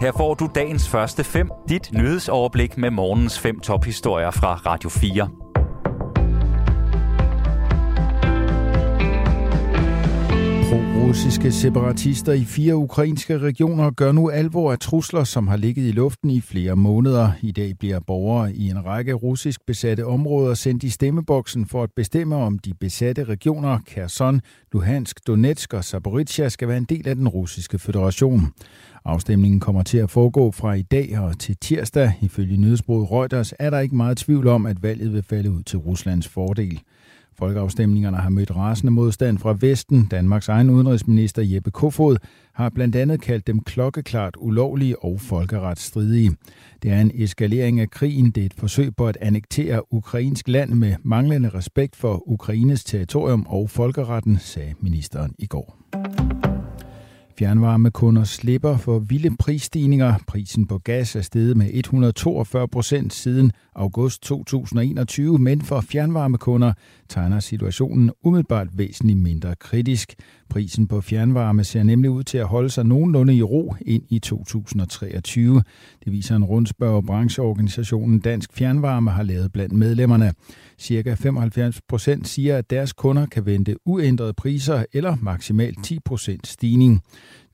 Her får du dagens første fem, dit nyhedsoverblik med morgens fem tophistorier fra Radio 4. Russiske separatister i fire ukrainske regioner gør nu alvor af trusler, som har ligget i luften i flere måneder. I dag bliver borgere i en række russisk besatte områder sendt i stemmeboksen for at bestemme, om de besatte regioner Kherson, Luhansk, Donetsk og Zaporizhia skal være en del af den russiske federation. Afstemningen kommer til at foregå fra i dag og til tirsdag. Ifølge nyhedsbruget Reuters er der ikke meget tvivl om, at valget vil falde ud til Ruslands fordel. Folkeafstemningerne har mødt rasende modstand fra Vesten. Danmarks egen udenrigsminister Jeppe Kofod har blandt andet kaldt dem klokkeklart ulovlige og folkeretsstridige. Det er en eskalering af krigen. Det er et forsøg på at annektere ukrainsk land med manglende respekt for Ukraines territorium og folkeretten, sagde ministeren i går. Fjernvarmekunder slipper for vilde prisstigninger. Prisen på gas er steget med 142 procent siden august 2021, men for fjernvarmekunder tegner situationen umiddelbart væsentligt mindre kritisk. Prisen på fjernvarme ser nemlig ud til at holde sig nogenlunde i ro ind i 2023. Det viser en rundspørg, brancheorganisationen Dansk Fjernvarme har lavet blandt medlemmerne. Cirka 75 procent siger, at deres kunder kan vente uændrede priser eller maksimalt 10 procent stigning.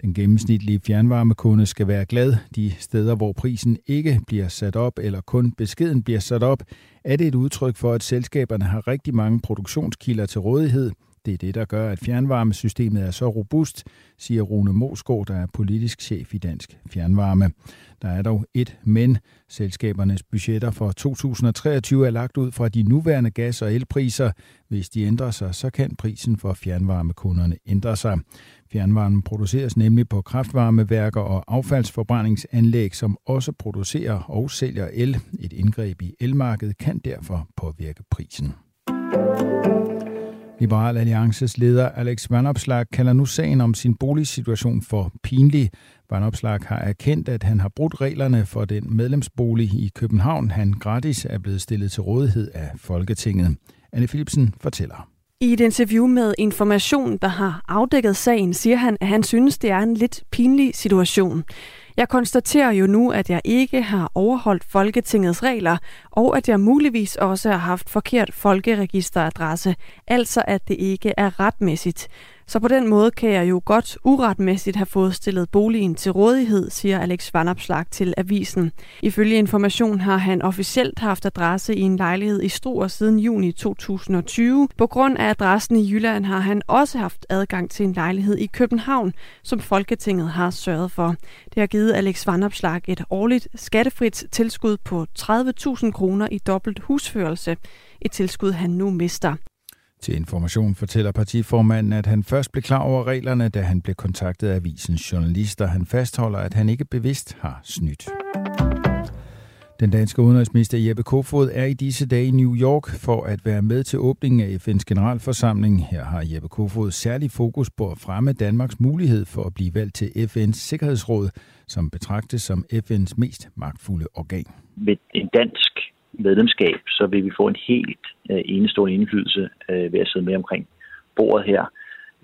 Den gennemsnitlige fjernvarmekunde skal være glad. De steder, hvor prisen ikke bliver sat op, eller kun beskeden bliver sat op, er det et udtryk for, at selskaberne har rigtig mange produktionskilder til rådighed. Det er det, der gør, at fjernvarmesystemet er så robust, siger Rune Mosgaard, der er politisk chef i Dansk Fjernvarme. Der er dog et men. Selskabernes budgetter for 2023 er lagt ud fra de nuværende gas- og elpriser. Hvis de ændrer sig, så kan prisen for fjernvarmekunderne ændre sig. Fjernvarmen produceres nemlig på kraftvarmeværker og affaldsforbrændingsanlæg, som også producerer og sælger el. Et indgreb i elmarkedet kan derfor påvirke prisen. Liberal Alliances leder Alex Vanopslag kalder nu sagen om sin boligsituation for pinlig. Vanopslag har erkendt, at han har brudt reglerne for den medlemsbolig i København, han gratis er blevet stillet til rådighed af Folketinget. Anne Philipsen fortæller. I et interview med Information, der har afdækket sagen, siger han, at han synes, det er en lidt pinlig situation. Jeg konstaterer jo nu, at jeg ikke har overholdt Folketingets regler, og at jeg muligvis også har haft forkert folkeregisteradresse, altså at det ikke er retmæssigt. Så på den måde kan jeg jo godt uretmæssigt have fået stillet boligen til rådighed, siger Alex Vanopslag til avisen. Ifølge information har han officielt haft adresse i en lejlighed i Struer siden juni 2020. På grund af adressen i Jylland har han også haft adgang til en lejlighed i København, som Folketinget har sørget for. Det har givet Alex Vanopslag et årligt skattefrit tilskud på 30.000 kroner i dobbelt husførelse. Et tilskud han nu mister. Til information fortæller partiformanden, at han først blev klar over reglerne, da han blev kontaktet af avisens journalister. Han fastholder, at han ikke bevidst har snydt. Den danske udenrigsminister Jeppe Kofod er i disse dage i New York for at være med til åbningen af FN's generalforsamling. Her har Jeppe Kofod særlig fokus på at fremme Danmarks mulighed for at blive valgt til FN's Sikkerhedsråd, som betragtes som FN's mest magtfulde organ. Med en dansk medlemskab, så vil vi få en helt øh, enestående indflydelse øh, ved at sidde med omkring bordet her.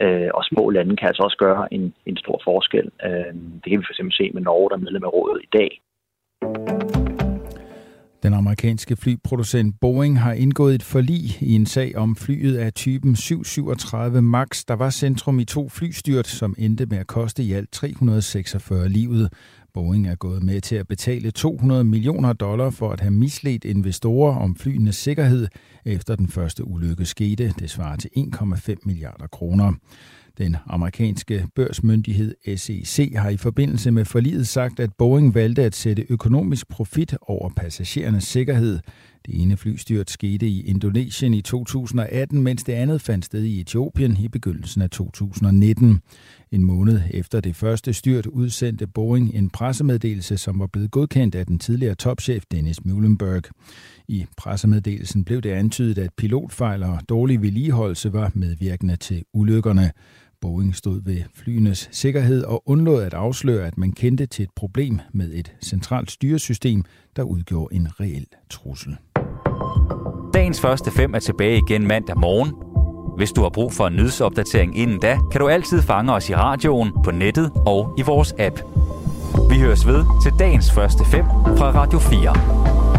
Øh, og små lande kan altså også gøre en, en stor forskel. Øh, det kan vi for eksempel se med Norge, der er medlem af rådet i dag. Den amerikanske flyproducent Boeing har indgået et forlig i en sag om flyet af typen 737 MAX, der var centrum i to flystyrt, som endte med at koste i alt 346 livet. Boeing er gået med til at betale 200 millioner dollar for at have misledt investorer om flyenes sikkerhed, efter den første ulykke skete. Det svarer til 1,5 milliarder kroner. Den amerikanske børsmyndighed SEC har i forbindelse med forliget sagt, at Boeing valgte at sætte økonomisk profit over passagerernes sikkerhed. Det ene flystyrt skete i Indonesien i 2018, mens det andet fandt sted i Etiopien i begyndelsen af 2019. En måned efter det første styrt udsendte Boeing en pressemeddelelse, som var blevet godkendt af den tidligere topchef Dennis Muhlenberg. I pressemeddelelsen blev det antydet, at pilotfejl og dårlig vedligeholdelse var medvirkende til ulykkerne. Boeing stod ved flyenes sikkerhed og undlod at afsløre, at man kendte til et problem med et centralt styresystem, der udgjorde en reel trussel. Dagens første fem er tilbage igen mandag morgen. Hvis du har brug for en nyhedsopdatering inden da, kan du altid fange os i radioen, på nettet og i vores app. Vi høres ved til dagens første fem fra Radio 4.